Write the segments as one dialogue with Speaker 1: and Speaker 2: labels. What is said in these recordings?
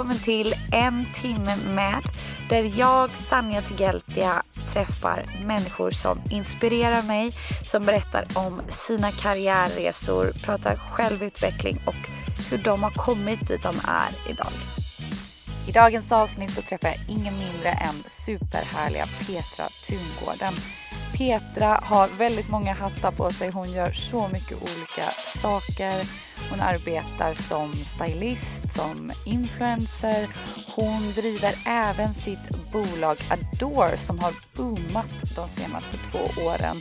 Speaker 1: Välkommen till En timme med där jag, Sanja Tigeltia, träffar människor som inspirerar mig, som berättar om sina karriärresor, pratar självutveckling och hur de har kommit dit de är idag. I dagens avsnitt så träffar jag ingen mindre än superhärliga Petra Tungården. Petra har väldigt många hattar på sig. Hon gör så mycket olika saker. Hon arbetar som stylist, som influencer. Hon driver även sitt bolag Adore som har boomat de senaste två åren.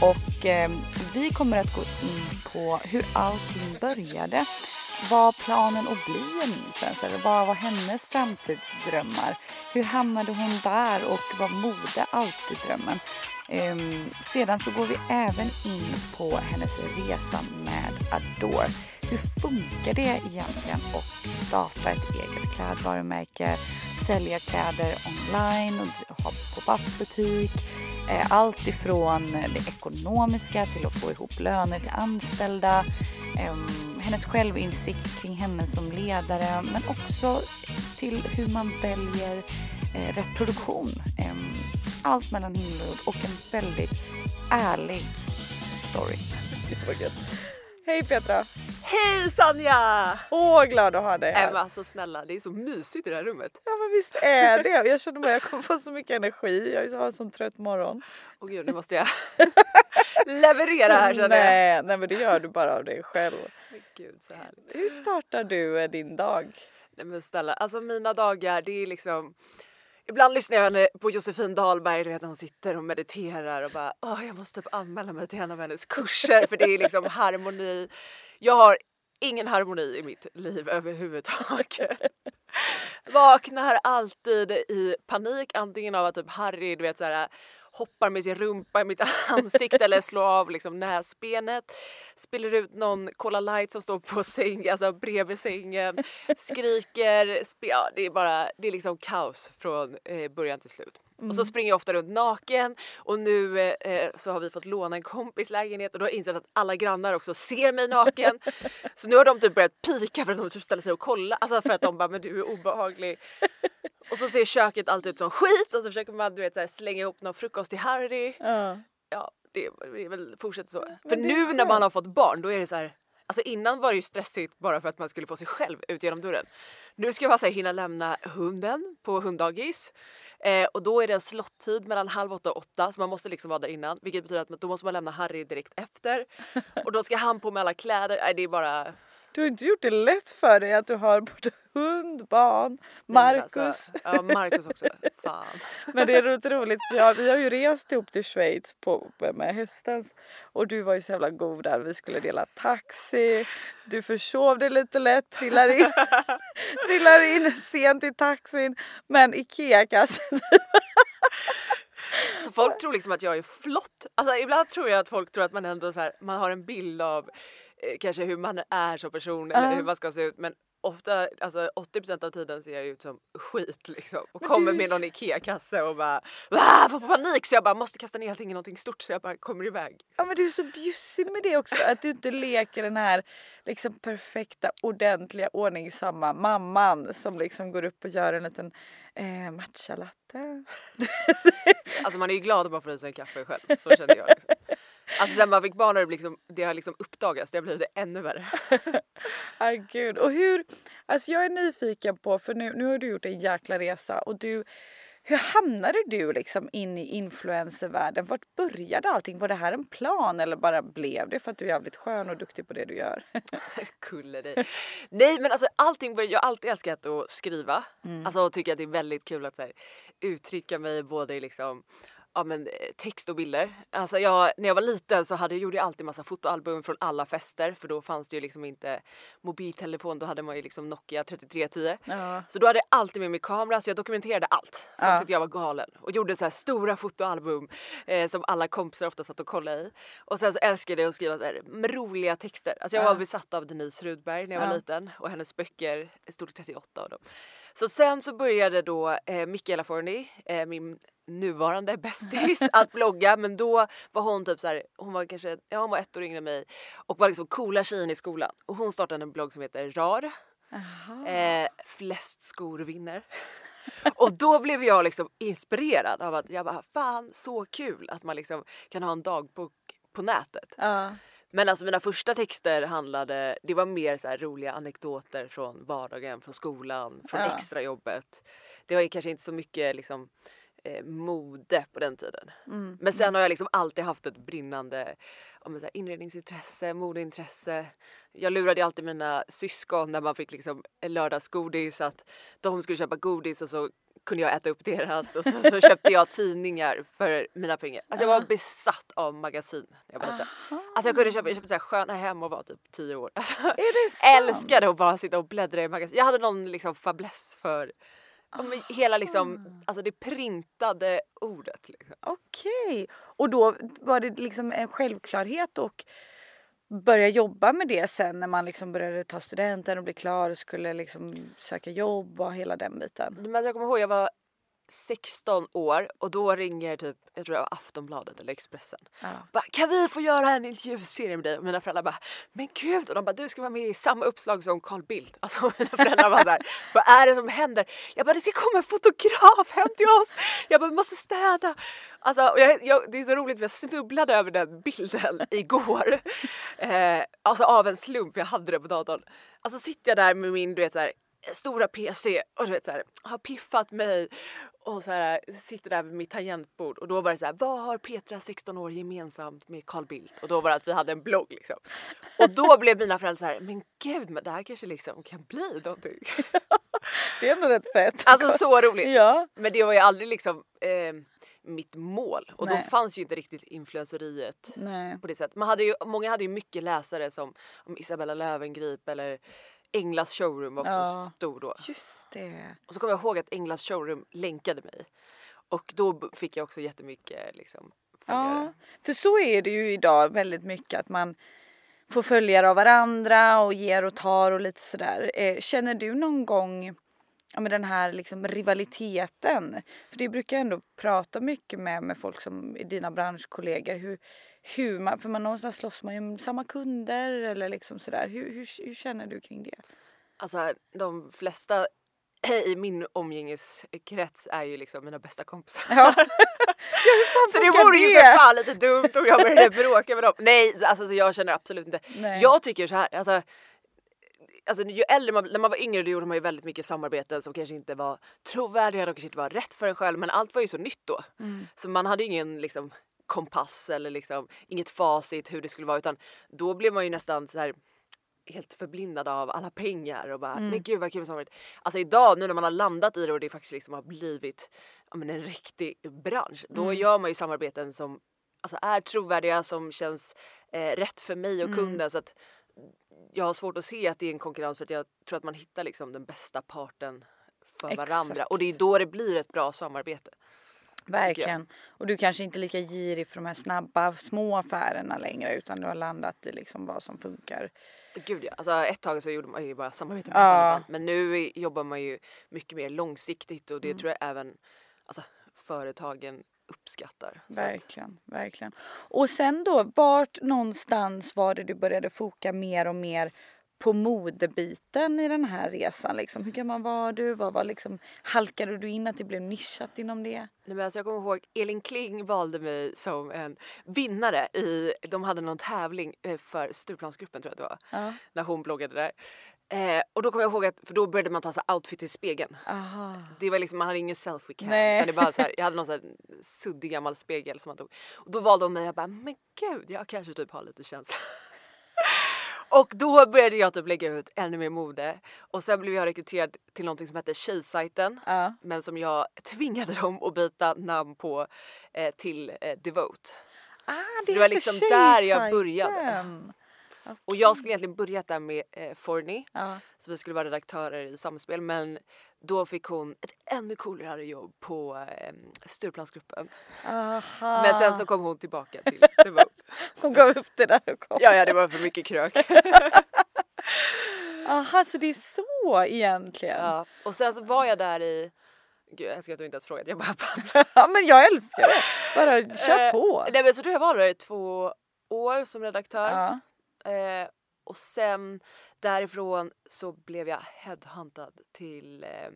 Speaker 1: Och eh, vi kommer att gå in på hur allting började. Var planen att bli en influencer? Vad var hennes framtidsdrömmar? Hur hamnade hon där och var mode alltid drömmen? Ehm, sedan så går vi även in på hennes resa med Adore. Hur funkar det egentligen att starta ett eget klädvarumärke, sälja kläder online och ha pop-up butik? Eh, allt ifrån det ekonomiska till att få ihop löner till anställda. Ehm, hennes självinsikt kring henne som ledare men också till hur man väljer eh, rätt produktion. Ehm, allt mellan himmel och jord och en väldigt ärlig story. Hej Petra!
Speaker 2: Hej Sanja!
Speaker 1: Så glad att ha dig här.
Speaker 2: Emma, så snälla, det är så mysigt i det här rummet.
Speaker 1: Ja men visst är det. Jag känner bara jag kommer få så mycket energi. Jag har en sån trött morgon.
Speaker 2: Åh gud, nu måste jag leverera här känner
Speaker 1: jag. Nej men det gör du bara av dig själv.
Speaker 2: Gud, så härligt.
Speaker 1: Hur startar du eh, din dag?
Speaker 2: Nej men snälla, alltså mina dagar det är liksom Ibland lyssnar jag på Josefin Dahlberg, du vet när hon sitter och mediterar och bara åh jag måste typ anmäla mig till en av hennes kurser för det är liksom harmoni. Jag har ingen harmoni i mitt liv överhuvudtaget. Vaknar alltid i panik antingen av att typ Harry du vet såhär hoppar med sin rumpa i mitt ansikte eller slår av liksom näsbenet. Spiller ut någon Cola light som står på säng, alltså bredvid sängen. Skriker. ja, det är bara det är liksom kaos från eh, början till slut. Mm. Och så mm. springer jag ofta runt naken och nu eh, så har vi fått låna en kompis lägenhet och då har jag insett att alla grannar också ser mig naken. så nu har de typ börjat pika för att de typ ställer sig och kollar, alltså för att de bara men du är obehaglig. Och så ser köket alltid ut som skit och så försöker man du vet, så här, slänga ihop någon frukost till Harry. Uh. Ja, det, är väl fortsätter så. Men För nu när man har fått barn då är det så här Alltså innan var det ju stressigt bara för att man skulle få sig själv ut genom dörren. Nu ska man så här, hinna lämna hunden på hunddagis eh, och då är det en slottid mellan halv åtta och åtta så man måste liksom vara där innan vilket betyder att då måste man lämna Harry direkt efter och då ska han på med alla kläder. Nej, det är bara
Speaker 1: du har inte gjort det lätt för dig att du har både hund, barn, Marcus. Alltså,
Speaker 2: ja, Marcus också. Fan.
Speaker 1: Men det är roligt, roligt för jag, vi har ju rest ihop till Schweiz på, med hästens och du var ju så jävla god där. Vi skulle dela taxi. Du försov dig lite lätt, trillar in, trillar in sent i taxin. Men Ikea-kassen
Speaker 2: Så folk tror liksom att jag är flott. Alltså ibland tror jag att folk tror att man ändå så här, man har en bild av kanske hur man är som person eller hur man ska se ut men ofta, alltså 80% av tiden ser jag ut som skit liksom och men kommer du... med någon IKEA-kasse och bara får panik så jag bara måste kasta ner allting i någonting stort så jag bara kommer iväg.
Speaker 1: Ja men du är så bjussig med det också att du inte leker den här liksom perfekta ordentliga ordningsamma mamman som liksom går upp och gör en liten eh, matcha latte.
Speaker 2: alltså man är ju glad om man får i sig en kaffe själv så känner jag. Liksom. Alltså sen man fick barn har det, liksom, det har liksom uppdagats, det har blivit ännu värre.
Speaker 1: Ay, gud. Och hur, alltså jag är nyfiken på, för nu, nu har du gjort en jäkla resa och du hur hamnade du liksom in i influencervärlden? Vart började allting? Var det här en plan eller bara blev det för att du är jävligt skön och duktig på det du gör?
Speaker 2: Kulle dig. Nej men alltså allting började, jag har alltid älskat att skriva. Mm. Alltså tycker att det är väldigt kul att så här, uttrycka mig både i liksom ja, men, eh, text och bilder. Alltså jag, när jag var liten så hade, gjorde jag alltid massa fotoalbum från alla fester för då fanns det ju liksom inte mobiltelefon, då hade man ju liksom Nokia 3310. Ja. Så då hade jag alltid med mig kamera så jag dokumenterade allt. Folk ja. tyckte jag var galen och gjorde så här stora fotoalbum eh, som alla kompisar ofta satt och kollade i. Och sen så älskade jag att skriva så här, roliga texter. Alltså jag var besatt av Denise Rudberg när jag var liten och hennes böcker, stod 38 av dem. Så sen så började då eh, Mikaela Forni, eh, min nuvarande bästis att blogga men då var hon typ så här, hon var kanske, ja hon var ett år yngre än mig och var liksom coola tjejen i skolan och hon startade en blogg som heter RAR. Eh, flest skor vinner. och då blev jag liksom inspirerad av att jag bara fan så kul att man liksom kan ha en dagbok på nätet. Uh. Men alltså mina första texter handlade, det var mer så roliga anekdoter från vardagen, från skolan, från ja. extrajobbet. Det var kanske inte så mycket liksom eh, mode på den tiden. Mm. Men sen mm. har jag liksom alltid haft ett brinnande om så inredningsintresse, modeintresse. Jag lurade alltid mina syskon när man fick liksom lördagsgodis att de skulle köpa godis och så kunde jag äta upp deras och så, så köpte jag tidningar för mina pengar. Alltså jag var besatt av magasin när jag var liten. Alltså jag kunde köpa, jag köpte så här sköna hem och var typ 10 år. Alltså,
Speaker 1: är det sant?
Speaker 2: älskade att bara sitta och bläddra i magasin. Jag hade någon liksom fäbless för om hela liksom, alltså det printade ordet. Liksom.
Speaker 1: Okej, okay. och då var det liksom en självklarhet och börja jobba med det sen när man liksom började ta studenten och bli klar och skulle liksom söka jobb och hela den biten?
Speaker 2: Men jag kommer ihåg jag var 16 år och då ringer typ, jag tror det var Aftonbladet eller Expressen. Ja. Bara, kan vi få göra en intervjuserie med dig? Och mina föräldrar bara, men gud! Och de bara, du ska vara med i samma uppslag som Carl Bildt. Alltså mina föräldrar var såhär, vad är det som händer? Jag bara, det ska komma en fotograf hem till oss! Jag bara, vi måste städa! Alltså jag, jag, det är så roligt för jag snubblade över den bilden igår. Eh, alltså av en slump, jag hade det på datorn. Alltså sitter jag där med min du vet, så här, stora PC och du vet så här, har piffat mig och så här, sitter där vid mitt tangentbord och då var det så här, vad har Petra 16 år gemensamt med Carl Bildt? Och då var det att vi hade en blogg liksom. Och då blev mina föräldrar så här, men gud men det här kanske liksom kan bli någonting.
Speaker 1: det är ändå rätt fett.
Speaker 2: Alltså så roligt. Ja. Men det var ju aldrig liksom eh, mitt mål och Nej. då fanns ju inte riktigt influenceriet Nej. på det sättet. Man hade ju, många hade ju mycket läsare som om Isabella Löwengrip eller Englas showroom var också ja, stor då.
Speaker 1: Just det.
Speaker 2: Och så kommer jag ihåg att Englas showroom länkade mig. Och då fick jag också jättemycket liksom
Speaker 1: följare. Ja, för så är det ju idag väldigt mycket att man får följare av varandra och ger och tar och lite sådär. Eh, känner du någon gång ja, med den här liksom rivaliteten? För det brukar jag ändå prata mycket med, med folk som är dina branschkollegor. Hur, hur man, för man någonstans slåss man ju med samma kunder eller liksom sådär. Hur, hur, hur känner du kring det?
Speaker 2: Alltså de flesta i min omgängeskrets är ju liksom mina bästa kompisar. Ja. så det vore ju för fan lite dumt om jag började bråka med dem. Nej, alltså så jag känner absolut inte. Nej. Jag tycker så här, alltså Alltså ju äldre man när man var yngre då gjorde man ju väldigt mycket samarbeten som kanske inte var trovärdiga, de kanske inte var rätt för en själv men allt var ju så nytt då. Mm. Så man hade ingen liksom kompass eller liksom inget facit hur det skulle vara utan då blev man ju nästan så här helt förblindad av alla pengar och bara mm. men gud vad kul samarbete. Alltså idag nu när man har landat i det och det faktiskt liksom har blivit ja, men en riktig bransch då mm. gör man ju samarbeten som alltså, är trovärdiga som känns eh, rätt för mig och mm. kunden så att jag har svårt att se att det är en konkurrens för att jag tror att man hittar liksom den bästa parten för Exakt. varandra och det är då det blir ett bra samarbete.
Speaker 1: Verkligen. Och du kanske inte är lika girig för de här snabba små affärerna längre utan du har landat i liksom vad som funkar.
Speaker 2: Gud ja, alltså ett tag så gjorde man ju bara samarbete med ja. Men nu jobbar man ju mycket mer långsiktigt och det mm. tror jag även alltså, företagen uppskattar.
Speaker 1: Verkligen, verkligen. Och sen då, vart någonstans var det du började foka mer och mer på modebiten i den här resan? Liksom? Hur gammal var du? Vad var liksom, halkade du in att det blev nischat inom det?
Speaker 2: Nej, men alltså jag kommer ihåg Elin Kling valde mig som en vinnare i, de hade någon tävling eh, för Stureplansgruppen tror jag det var, ja. när hon bloggade där. Eh, och då kommer jag ihåg att för då började man ta så outfit i spegeln.
Speaker 1: Aha.
Speaker 2: Det var liksom, man hade ingen selfie cam utan det bara så här, jag hade någon så här suddig gammal spegel som man tog. Och då valde hon mig och jag bara men gud jag kanske typ har lite känsla. Och då började jag typ lägga ut ännu mer mode och sen blev jag rekryterad till någonting som hette Tjejsajten
Speaker 1: Ja.
Speaker 2: men som jag tvingade dem att byta namn på eh, till eh, Devote.
Speaker 1: Ah,
Speaker 2: Så det var liksom där jag började.
Speaker 1: Tjejsajten.
Speaker 2: Och jag skulle egentligen börjat där med eh, Forney
Speaker 1: Ja.
Speaker 2: så vi skulle vara redaktörer i Samspel men då fick hon ett ännu coolare jobb på eh, Stureplansgruppen.
Speaker 1: Aha.
Speaker 2: Men sen så kom hon tillbaka till Devote.
Speaker 1: Hon gav upp det där och kom.
Speaker 2: ja, ja det var för mycket krök.
Speaker 1: Aha, så det är så egentligen. Ja.
Speaker 2: ja. Och sen så var jag där i Gud jag älskar att du inte ens frågat, jag bara babblar.
Speaker 1: men jag älskar det. Bara kör
Speaker 2: Eh,
Speaker 1: på.
Speaker 2: Nej men så tror jag var där i två år som redaktör.
Speaker 1: Ja.
Speaker 2: Eh, och sen därifrån så blev jag headhuntad till eh,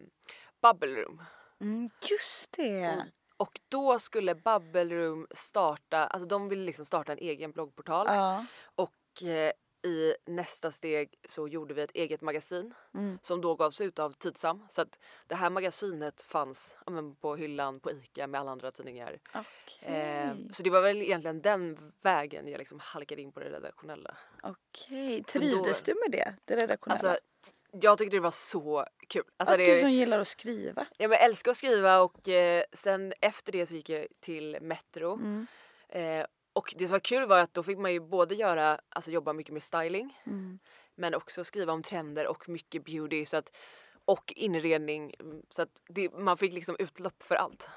Speaker 2: Bubble Room.
Speaker 1: Mm, just det.
Speaker 2: Och, och då skulle Bubble Room starta, alltså de ville liksom starta en egen bloggportal.
Speaker 1: Ja.
Speaker 2: Och eh, i nästa steg så gjorde vi ett eget magasin
Speaker 1: Mm.
Speaker 2: som då gavs ut av Tidsam. Så att det här magasinet fanns ja, men, på hyllan på ICA med alla andra tidningar.
Speaker 1: Okej.
Speaker 2: Eh, så det var väl egentligen den vägen jag liksom halkade in på det redaktionella.
Speaker 1: Okej. Trivdes du med det? Det redaktionella?
Speaker 2: Alltså, jag tyckte det var så kul. Alltså,
Speaker 1: att
Speaker 2: det,
Speaker 1: du som gillar att skriva.
Speaker 2: ja, men jag älskar att skriva och eh, sen efter det så gick jag till Metro.
Speaker 1: Mm.
Speaker 2: Eh, och det som var kul var att då fick man ju både göra, alltså jobba mycket med styling
Speaker 1: Mm.
Speaker 2: men också skriva om trender och mycket beauty så att, och inredning. Så att det, man fick liksom utlopp för allt.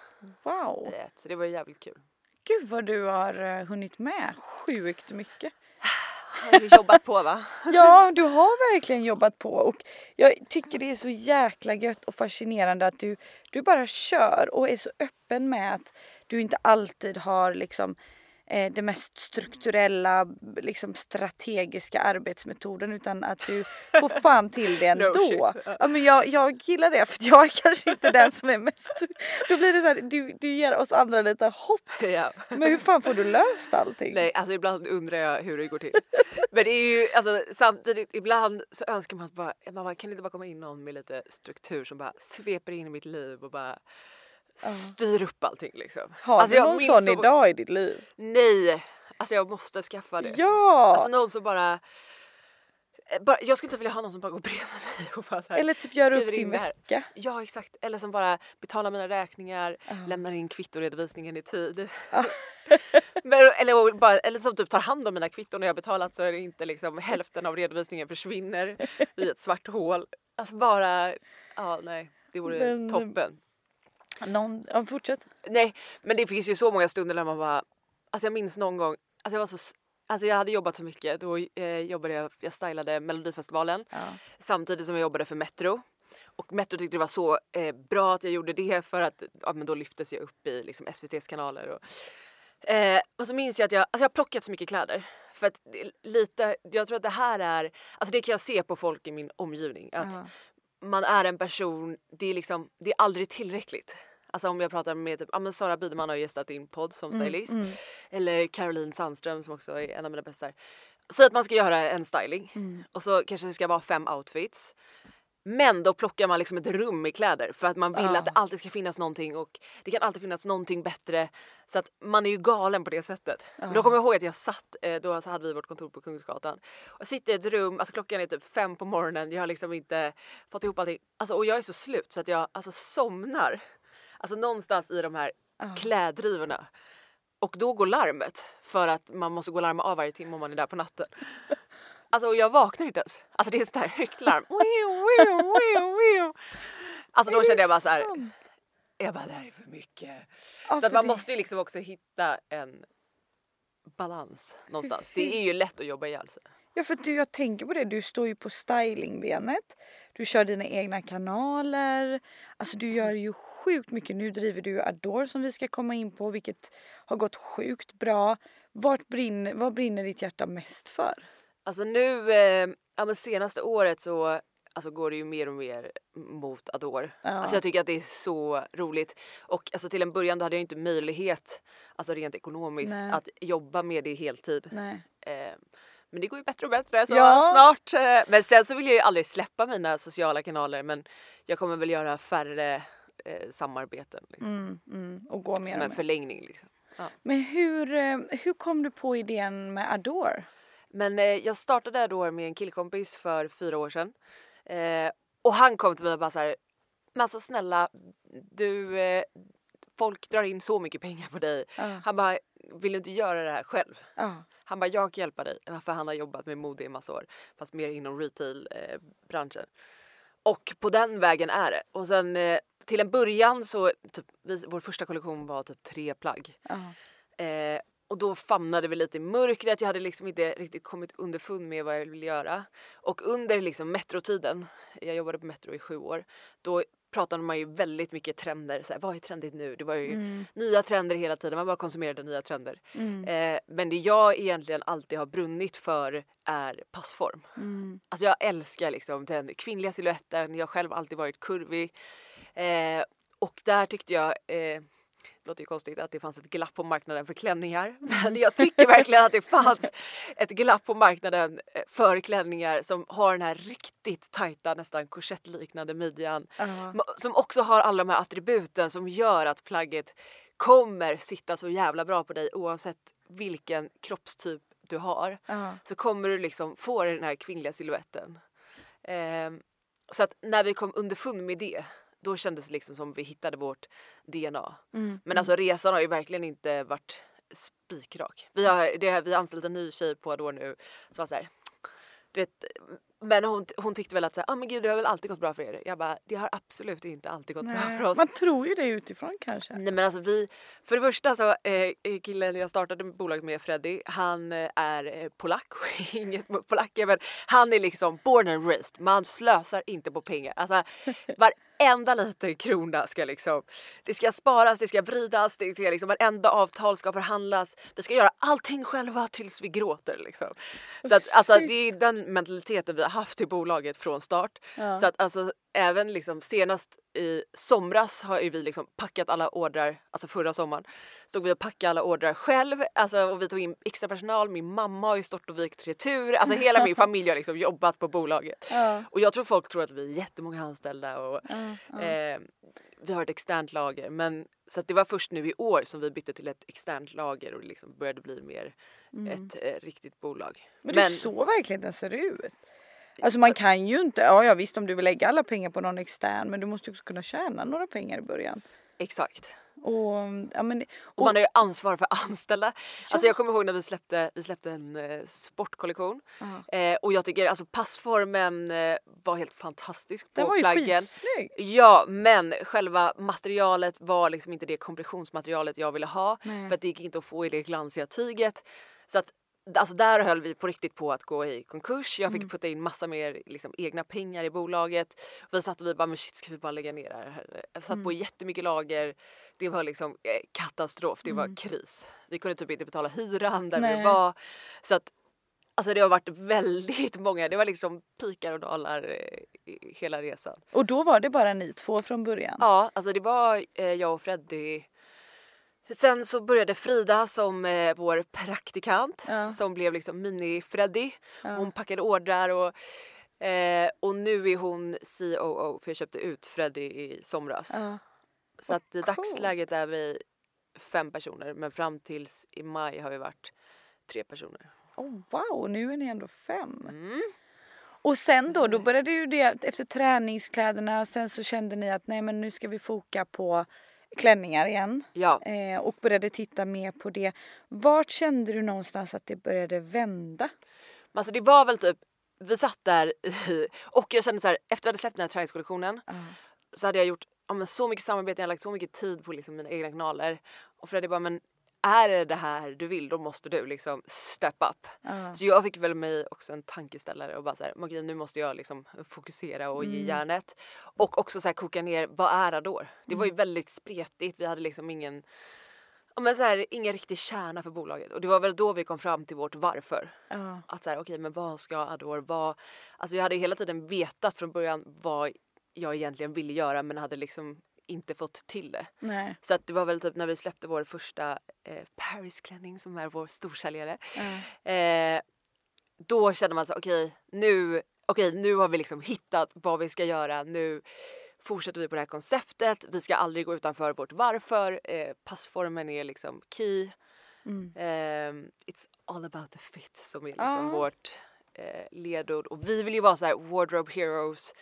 Speaker 1: Wow.
Speaker 2: ett. Så det var jävligt kul.
Speaker 1: Gud vad du har eh, hunnit med. Sjukt mycket.
Speaker 2: Har du jobbat på va?
Speaker 1: Ja, du har verkligen jobbat på och jag tycker det är så jäkla gött och fascinerande att du, du bara kör och är så öppen med att du inte alltid har liksom eh, det mest strukturella, liksom strategiska arbetsmetoden utan att du får fan till det
Speaker 2: No
Speaker 1: ändå.
Speaker 2: shit.
Speaker 1: ja, men jag, jag gillar det för jag är kanske inte den som är mest... Då blir det så här, du, du ger oss andra lite hopp.
Speaker 2: ja.
Speaker 1: Men hur fan får du löst allting?
Speaker 2: Nej, alltså ibland undrar jag hur det går till. Men det är ju alltså samtidigt ibland så önskar man att bara, bara, kan inte bara komma in någon med lite struktur som bara sveper in i mitt liv och bara styr upp allting liksom.
Speaker 1: Har
Speaker 2: alltså,
Speaker 1: du någon sån
Speaker 2: så-
Speaker 1: idag i ditt liv?
Speaker 2: Nej, alltså jag måste skaffa det.
Speaker 1: Ja!
Speaker 2: Alltså någon som bara, eh, bara jag skulle inte vilja ha någon som bara går bredvid mig och bara här,
Speaker 1: Eller typ gör upp din vecka.
Speaker 2: Ja exakt, eller som bara betalar mina räkningar,
Speaker 1: Ja.
Speaker 2: lämnar in kvittoredovisningen i tid.
Speaker 1: Ja.
Speaker 2: Men, eller, bara, eller som typ tar hand om mina kvitton när jag betalat så är det inte liksom hälften av redovisningen försvinner i ett svart hål. Alltså bara, ja nej det vore
Speaker 1: Den-
Speaker 2: toppen.
Speaker 1: Någon, ja, fortsätt.
Speaker 2: Nej men det finns ju så många stunder där man bara, alltså jag minns någon gång, alltså jag var så Alltså jag hade jobbat så mycket, då eh, jobbade jag, jag stylade melodifestivalen
Speaker 1: Ja.
Speaker 2: samtidigt som jag jobbade för Metro. Och Metro tyckte det var så eh, bra att jag gjorde det för att ja, men då lyftes jag upp i liksom, SVTs kanaler. Och, eh, och så minns jag att jag, alltså jag har plockat så mycket kläder. För att lite, jag tror att det här är, alltså det kan jag se på folk i min omgivning. Att
Speaker 1: Ja.
Speaker 2: man är en person, det är liksom, det är aldrig tillräckligt. Alltså om jag pratar med typ, ja men Sara Biderman har gästat din podd som stylist.
Speaker 1: mm.
Speaker 2: Eller Caroline Sandström som också är en av mina bästa. Säg att man ska göra en styling
Speaker 1: Mm.
Speaker 2: och så kanske det ska vara fem outfits. Men då plockar man liksom ett rum med kläder för att man vill
Speaker 1: Ja.
Speaker 2: att det alltid ska finnas någonting och det kan alltid finnas någonting bättre. Så att man är ju galen på det sättet. Men då kommer jag ihåg att jag satt, eh, då hade vi vårt kontor på Kungsgatan. Och jag sitter i ett rum, alltså klockan är typ fem på morgonen, jag har liksom inte fått ihop allting. Alltså, och jag är så slut så att jag alltså somnar. Alltså någonstans i de här
Speaker 1: Ja.
Speaker 2: kläddrivorna. Och då går larmet för att man måste gå och larma av varje timme om man är där på natten. Alltså och jag vaknar inte ens. Alltså det är ett här högt larm. Alltså då kände jag bara så här. Jag bara det här är för mycket.
Speaker 1: Ja,
Speaker 2: Så att man
Speaker 1: det-
Speaker 2: måste ju liksom också hitta en balans någonstans. Det är ju lätt att jobba ihjäl sig.
Speaker 1: Ja för du, jag tänker på det, du står ju på stylingbenet. Du kör dina egna kanaler. Alltså du gör ju sjukt mycket. Nu driver du Adore som vi ska komma in på vilket har gått sjukt bra. Vart brinner, vad brinner ditt hjärta mest för?
Speaker 2: Alltså nu, eh, ja men senaste året så alltså går det ju mer och mer mot Adore.
Speaker 1: Ja.
Speaker 2: Alltså jag tycker att det är så roligt. Och alltså till en början då hade jag inte möjlighet, alltså rent ekonomiskt,
Speaker 1: Nej.
Speaker 2: att jobba med det heltid.
Speaker 1: Nej.
Speaker 2: Eh, Men det går ju bättre och bättre så
Speaker 1: Ja.
Speaker 2: snart. eh, Men sen så vill jag ju aldrig släppa mina sociala kanaler men jag kommer väl göra färre eh, samarbeten. Liksom.
Speaker 1: Mm, mm, och gå mer
Speaker 2: Som en förlängning. Liksom.
Speaker 1: Men hur, eh, hur kom du på idén med Adore?
Speaker 2: Men eh, jag startade då med en killkompis för fyra år sedan. Eh, och han kom till mig och bara så här, men alltså snälla, du, eh, folk drar in så mycket pengar på dig.
Speaker 1: Ja.
Speaker 2: Han bara, vill du inte göra det här själv?
Speaker 1: Ja.
Speaker 2: Han bara, jag kan hjälpa dig. För han har jobbat med mode i massa år. Fast mer inom retail-branschen. och på den vägen är det. Och sen eh, till en början så, typ, vi, vår första kollektion var typ tre plagg. Eh, och då famnade vi lite i mörkret. Jag hade liksom inte riktigt kommit underfund med vad jag ville göra. Och under liksom metrotiden, jag jobbade på Metro i sju år, då pratade man ju väldigt mycket trender. Så här, vad är trendigt nu? Det var ju
Speaker 1: Mm.
Speaker 2: nya trender hela tiden. Man bara konsumerade nya trender.
Speaker 1: Mm.
Speaker 2: Eh, men det jag egentligen alltid har brunnit för är passform.
Speaker 1: Mm.
Speaker 2: Alltså jag älskar liksom den kvinnliga siluetten. Jag har själv alltid varit kurvig. Eh, och där tyckte jag, eh, det låter ju konstigt att det fanns ett glapp på marknaden för klänningar. Men jag tycker verkligen att det fanns ett glapp på marknaden eh, för klänningar som har den här riktigt tajta, nästan korsettliknande midjan.
Speaker 1: Ja.
Speaker 2: Ma- Som också har alla de här attributen som gör att plagget kommer sitta så jävla bra på dig oavsett vilken kroppstyp du har
Speaker 1: Ja.
Speaker 2: så kommer du liksom få den här kvinnliga siluetten. Ehm, så att när vi kom underfund med det då kändes det liksom som vi hittade vårt DNA.
Speaker 1: Mm.
Speaker 2: Men alltså resan har ju verkligen inte varit spikrak. Vi har, det, vi har anställt en ny tjej på Adore nu som var så här, du vet, men hon, hon tyckte väl att så här, ah, men gud det har väl alltid gått bra för er. Jag bara, det har absolut inte alltid gått bra
Speaker 1: Nej.
Speaker 2: för oss.
Speaker 1: Man tror ju det utifrån kanske.
Speaker 2: Nej men alltså vi, för det första så eh, killen jag startade bolaget med Freddy, han eh, är eh, polack, inget mot polacker men han är liksom born and raised, man slösar inte på pengar. Alltså varenda liten krona ska liksom, det ska sparas, det ska vridas, det ska liksom, varenda avtal ska förhandlas. Vi ska göra allting själva tills vi gråter liksom. Så att alltså det är den mentaliteten vi har haft i bolaget från start.
Speaker 1: Ja.
Speaker 2: Så att alltså även liksom senast i somras har ju vi liksom packat alla ordrar, alltså förra sommaren stod vi och packade alla ordrar själv alltså, och vi tog in extra personal. Min mamma har ju stått och vikt retur, alltså hela min familj har liksom jobbat på bolaget.
Speaker 1: Ja.
Speaker 2: Och jag tror folk tror att vi är jättemånga anställda och
Speaker 1: Ja.
Speaker 2: Eh, vi har ett externt lager men så att det var först nu i år som vi bytte till ett externt lager och liksom började bli mer ett eh, riktigt bolag.
Speaker 1: Men det är så verkligheten ser ut. Alltså man kan ju inte, ja, ja visst om du vill lägga alla pengar på någon extern men du måste ju också kunna tjäna några pengar i början.
Speaker 2: exakt.
Speaker 1: Och, ja, men, det-
Speaker 2: Och man har ju ansvar för anställda. Alltså jag kommer ihåg när vi släppte, vi släppte en eh, sportkollektion.
Speaker 1: Ja.
Speaker 2: Eh, och jag tycker alltså passformen eh, var helt fantastisk på
Speaker 1: den var ju
Speaker 2: plaggen.
Speaker 1: skitsnygg.
Speaker 2: Ja men själva materialet var liksom inte det kompressionsmaterialet jag ville ha.
Speaker 1: Nej.
Speaker 2: För att det gick inte att få i det glansiga tyget. Så att Alltså där höll vi på riktigt på att gå i konkurs. Jag fick
Speaker 1: Mm.
Speaker 2: putta in massa mer liksom, egna pengar i bolaget. Vi satt och vi bara, men shit ska vi bara lägga ner det här? Jag satt på
Speaker 1: Mm.
Speaker 2: jättemycket lager. Det var liksom eh, katastrof, det var kris. Vi kunde typ inte betala hyran där vi
Speaker 1: Mm. Nej.
Speaker 2: var. Så att Alltså det har varit väldigt många, det var liksom pikar och dalar eh, i hela resan.
Speaker 1: Och då var det bara ni två från början.
Speaker 2: Ja, alltså det var eh, jag och Freddy. Sen så började Frida som eh, vår praktikant
Speaker 1: Ja.
Speaker 2: som blev liksom mini-Freddy.
Speaker 1: Ja.
Speaker 2: Hon packade ordrar och, eh, och nu är hon COO för jag köpte ut Freddy i somras.
Speaker 1: Ja.
Speaker 2: Så att i dagsläget är vi fem personer men fram tills i maj har vi varit tre personer.
Speaker 1: Oh, wow, nu är ni ändå fem.
Speaker 2: Mm.
Speaker 1: Och sen då, då började ju det efter träningskläderna, sen så kände ni att nej men nu ska vi foka på klänningar igen.
Speaker 2: Ja,
Speaker 1: Eh, och började titta mer på det. Vart kände du någonstans att det började vända?
Speaker 2: alltså det var väl typ vi satt där i, och jag kände så här efter jag hade släppt den här träningskollektionen så hade jag gjort ja, men så mycket samarbete, jag hade lagt så mycket tid på liksom mina egna kanaler. Och Freddy bara, men är det det här du vill då måste du liksom step up.
Speaker 1: Ja.
Speaker 2: Så jag fick väl mig också en tankeställare och bara så här, "Men okej, nu måste jag liksom fokusera och ge järnet. Och också så här koka ner, vad är Adore? Det var ju väldigt spretigt, vi hade liksom ingen Ja, men så här, ingen riktig kärna för bolaget och det var väl då vi kom fram till vårt varför.
Speaker 1: Ja.
Speaker 2: Att så här, okej men vad ska Adore vara? Alltså jag hade hela tiden vetat från början vad jag egentligen ville göra men hade liksom inte fått till det.
Speaker 1: Nej.
Speaker 2: Så att det var väl typ när vi släppte vår första eh, Paris-klänning som är vår storsäljare.
Speaker 1: Ja.
Speaker 2: Eh, då känner man så okej nu, okej nu har vi liksom hittat vad vi ska göra. Nu fortsätter vi på det här konceptet. Vi ska aldrig gå utanför vårt varför. Eh, passformen är liksom key.
Speaker 1: Mm.
Speaker 2: Eh, it's all about the fit som är liksom
Speaker 1: Ja.
Speaker 2: vårt eh, ledord. Och vi vill ju vara så här wardrobe heroes.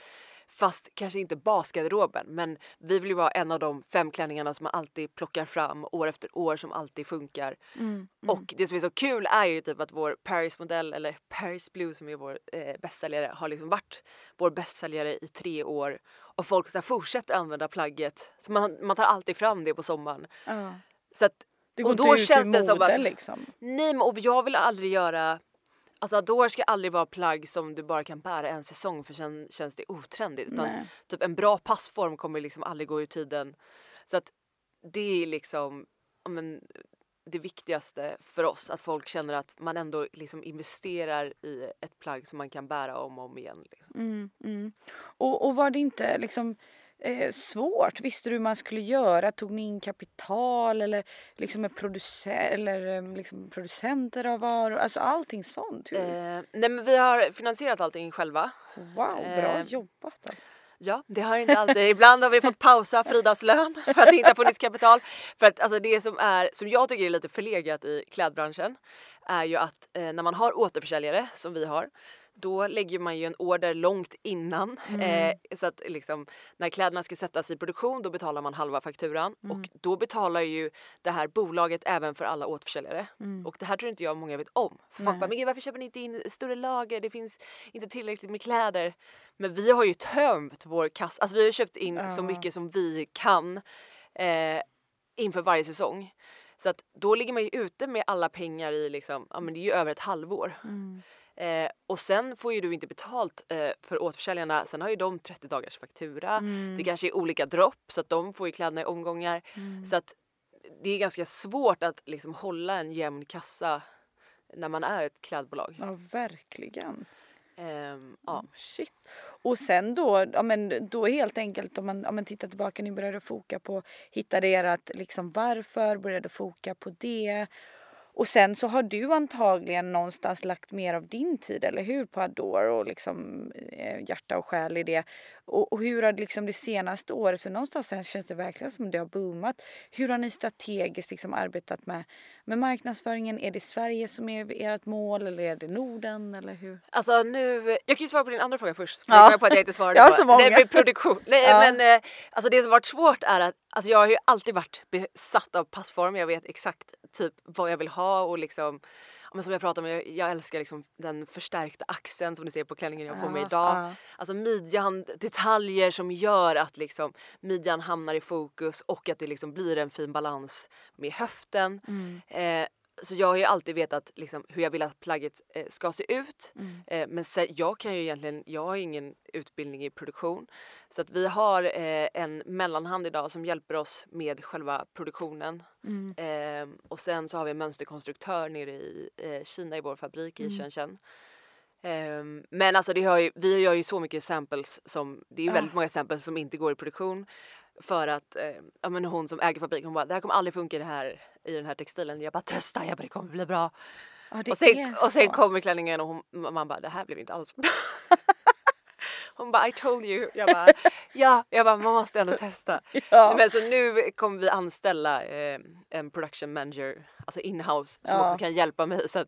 Speaker 2: Fast kanske inte basgarderoben men vi vill ju vara en av de fem klänningarna som man alltid plockar fram år efter år som alltid funkar.
Speaker 1: Mm.
Speaker 2: Och det som är så kul är ju typ att vår Paris-modell eller Paris Blue som är vår eh, bästsäljare har liksom varit vår bästsäljare i tre år och folk så fortsätter använda plagget. Så man, man tar alltid fram det på sommaren.
Speaker 1: Ja.
Speaker 2: Så att, Och då känns det som att-
Speaker 1: liksom.
Speaker 2: nej men och jag vill aldrig göra Alltså Adore ska aldrig vara plagg som du bara kan bära en säsong för sen känns det otrendigt. Utan
Speaker 1: Nej.
Speaker 2: typ en bra passform kommer liksom aldrig gå ur tiden. Så att det är liksom men, det viktigaste för oss. Att folk känner att man ändå liksom investerar i ett plagg som man kan bära om och om igen. Liksom.
Speaker 1: Mm, mm. Och, och var det inte liksom eh, svårt? Visste du hur man skulle göra? Tog ni in kapital eller liksom med produce- eller, eh, liksom producenter av varor? Alltså allting sånt.
Speaker 2: Eh, nej men vi har finansierat allting själva.
Speaker 1: wow, bra
Speaker 2: eh,
Speaker 1: jobbat alltså.
Speaker 2: Ja, det har inte alltid. Ibland har vi fått pausa Fridas lön för att hitta på nytt kapital. För att alltså det som är, som jag tycker är lite förlegat i klädbranschen är ju att eh, när man har återförsäljare som vi har då lägger man ju en order långt innan. Eh, så att liksom, när kläderna ska sättas i produktion då betalar man halva fakturan och då betalar ju det här bolaget även för alla återförsäljare. Och det här tror inte jag många vet om. Folk
Speaker 1: Nej.
Speaker 2: bara, men gud, varför köper ni inte in större lager? Det finns inte tillräckligt med kläder. Men vi har ju tömt vår kassa. Alltså vi har köpt in så
Speaker 1: Ja.
Speaker 2: mycket som vi kan eh, inför varje säsong. Så att då ligger man ju ute med alla pengar i liksom, ja men det är ju över ett halvår.
Speaker 1: Mm.
Speaker 2: Eh, och sen får ju du inte betalt eh, för återförsäljarna. Sen har ju de 30 dagars faktura.
Speaker 1: Mm.
Speaker 2: Det kanske är olika dropp så att de får ju kläderna i omgångar.
Speaker 1: Mm.
Speaker 2: Så att det är ganska svårt att liksom hålla en jämn kassa när man är ett klädbolag.
Speaker 1: Ja, verkligen.
Speaker 2: Ehm, ja.
Speaker 1: Shit. Och sen då, ja men då helt enkelt om man, om man tittar tillbaka, ni började foka på, hittade ert liksom varför, började foka på det. Och sen så har du antagligen någonstans lagt mer av din tid, eller hur? På Adore och liksom eh, hjärta och själ i det. Och, och hur har det liksom det senaste året, för någonstans känns det verkligen som det har boomat. Hur har ni strategiskt liksom arbetat med, med marknadsföringen? Är det Sverige som är ert mål eller är det Norden eller hur?
Speaker 2: Alltså nu, jag kan ju svara på din andra fråga först. för
Speaker 1: Ja.
Speaker 2: Jag på att jag inte svarade
Speaker 1: Jag har
Speaker 2: på.
Speaker 1: så många.
Speaker 2: Nej, med produktion. Nej,
Speaker 1: Ja.
Speaker 2: men eh, alltså det som varit svårt är att alltså jag har ju alltid varit besatt av passform. Jag vet exakt typ vad jag vill ha och liksom men som jag pratade om, jag, jag älskar liksom den förstärkta axeln som ni ser på klänningen jag har på mig idag.
Speaker 1: ja.
Speaker 2: Alltså midjan, detaljer som gör att liksom midjan hamnar i fokus och att det liksom blir en fin balans med höften.
Speaker 1: Mm.
Speaker 2: Eh, så jag har ju alltid vetat liksom, hur jag vill att plagget eh, ska se ut.
Speaker 1: Mm.
Speaker 2: Eh, men sen, jag kan ju egentligen, jag har ingen utbildning i produktion. Så att vi har eh, en mellanhand idag som hjälper oss med själva produktionen.
Speaker 1: Mm.
Speaker 2: Eh, och sen så har vi en mönsterkonstruktör nere i eh, Kina i vår fabrik i
Speaker 1: Mm.
Speaker 2: Shenzhen. Ehm, men alltså det har ju, vi gör ju så mycket samples som, det är
Speaker 1: Ja.
Speaker 2: väldigt många samples som inte går i produktion. För att eh, ja, men hon som äger fabriken hon bara det här kommer aldrig funka i, det här, i den här textilen. Jag bara testa, jag bara det kommer bli bra.
Speaker 1: Ja,
Speaker 2: Och sen, och sen kommer klänningen och hon, man bara det här blev inte alls bra. Hon bara I told you. Jag bara ja, jag bara man måste ändå testa.
Speaker 1: Ja.
Speaker 2: Men så nu kommer vi anställa eh, en production manager, alltså inhouse, som
Speaker 1: Ja.
Speaker 2: också kan hjälpa mig så att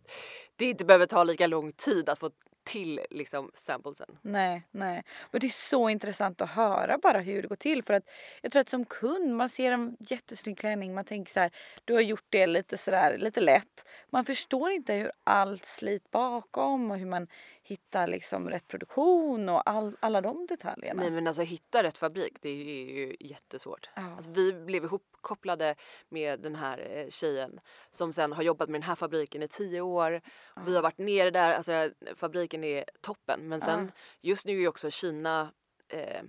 Speaker 2: det inte behöver ta lika lång tid att få till liksom samplesen.
Speaker 1: Nej, nej. Men det är så intressant att höra bara hur det går till. För att jag tror att som kund, man ser en jättesnygg klänning, man tänker så här, du har gjort det lite sådär, lite lätt. Man förstår inte hur allt slit bakom och hur man hittar liksom rätt produktion och all, alla de detaljerna.
Speaker 2: Nej men alltså hitta rätt fabrik det är ju jättesvårt.
Speaker 1: Ja.
Speaker 2: Alltså, vi blev ihopkopplade med den här eh, tjejen som sen har jobbat med den här fabriken i tio år. Vi har varit nere där, alltså fabriken är toppen men sen just nu är ju också Kina eh,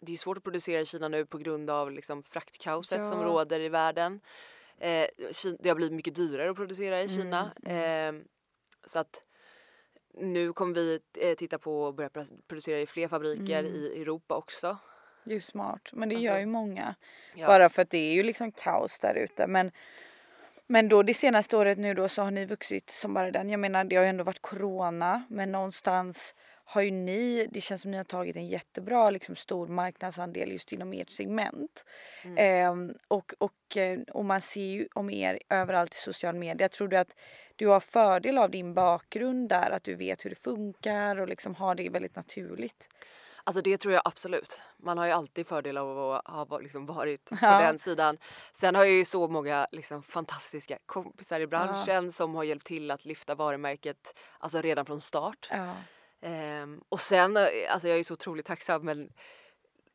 Speaker 2: det är svårt att producera i Kina nu på grund av liksom fraktkaoset som
Speaker 1: Ja.
Speaker 2: råder i världen. Eh, det har blivit mycket dyrare att producera i Kina. Eh, så att nu kommer vi eh, titta på att börja pro- producera i fler fabriker i Europa också.
Speaker 1: Det är ju smart. Men det
Speaker 2: Alltså,
Speaker 1: gör ju många.
Speaker 2: ja.
Speaker 1: Bara för att det är ju liksom kaos där ute. Men, Men då det senaste året nu då så har ni vuxit som bara den. Jag menar det har ju ändå varit corona men någonstans har ju ni, det känns som ni har tagit en jättebra liksom, stor marknadsandel just inom ert segment. Mm. Eh, och, och, eh, och man ser ju om er överallt i social media. Tror du att du har fördel av din bakgrund där, att du vet hur det funkar och liksom har det väldigt naturligt?
Speaker 2: Alltså det tror jag absolut. Man har ju alltid fördel av att ha liksom varit på ja. den sidan. Sen har jag ju så många liksom fantastiska kompisar i branschen ja. som har hjälpt till att lyfta varumärket alltså redan från start. Ja. Um, och sen, eh, alltså jag är så otroligt tacksam men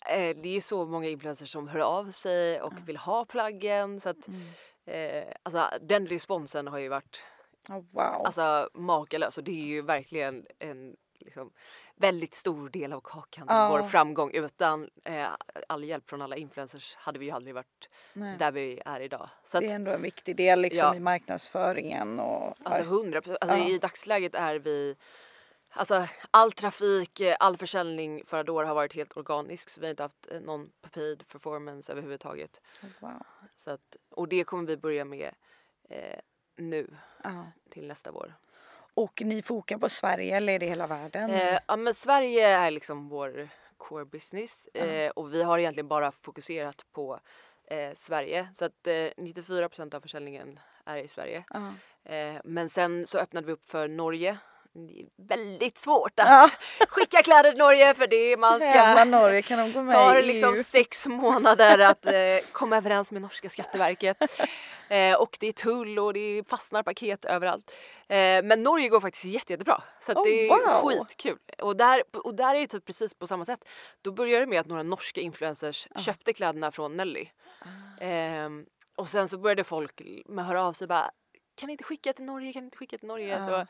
Speaker 2: eh, det är så många influencers som hör av sig och vill ha plaggen så att mm. eh, alltså den responsen har ju varit
Speaker 1: oh, wow.
Speaker 2: alltså makalös och det är ju verkligen en liksom, väldigt stor del av kakan oh. vår framgång. Utan eh, all hjälp från alla influencers hade vi ju aldrig varit Nej. där vi är idag.
Speaker 1: Så det är att, ändå en viktig del liksom, ja. i marknadsföringen. Och,
Speaker 2: alltså hundra alltså, oh. I dagsläget är vi Alltså all trafik, eh, all försäljning förra året har varit helt organisk så vi har inte haft eh, någon paid performance överhuvudtaget.
Speaker 1: Wow.
Speaker 2: Så att, och det kommer vi börja med eh, nu uh. till nästa vår.
Speaker 1: Och ni fokar på Sverige eller är det hela världen?
Speaker 2: Eh, ja men Sverige är liksom vår core business eh, och vi har egentligen bara fokuserat på eh, Sverige så att 94% av försäljningen är i Sverige. Men sen så öppnade vi upp för Norge det är väldigt svårt att ja. skicka kläder till Norge för det man ska
Speaker 1: Norge, kan de gå med
Speaker 2: tar liksom sex månader att eh, komma överens med norska skatteverket. Eh, och det är tull och det fastnar paket överallt. Eh, men Norge går faktiskt jätte, jättebra så oh, det är wow. skitkul. Och där, och där är det typ precis på samma sätt. Då började det med att några norska influencers oh. köpte kläderna från Nelly. Oh. och sen så började folk med höra av sig bara kan ni inte skicka till Norge, kan ni inte skicka till Norge? Så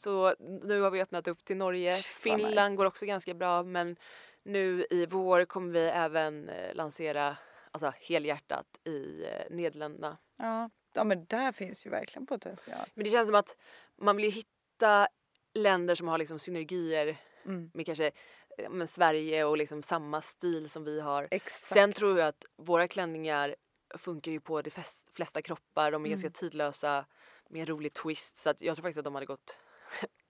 Speaker 2: så nu har vi öppnat upp till Norge. Finland nice. går också ganska bra men nu i vår kommer vi även eh, lansera alltså helhjärtat i eh, Nederländerna.
Speaker 1: Ja. ja men där finns ju verkligen potential.
Speaker 2: Men det känns som att man vill hitta länder som har liksom synergier mm. med kanske eh, med Sverige och liksom samma stil som vi har.
Speaker 1: Exakt.
Speaker 2: Sen tror jag att våra klänningar funkar ju på de flesta kroppar. De är mm. ganska tidlösa med en rolig twist så att jag tror faktiskt att de hade gått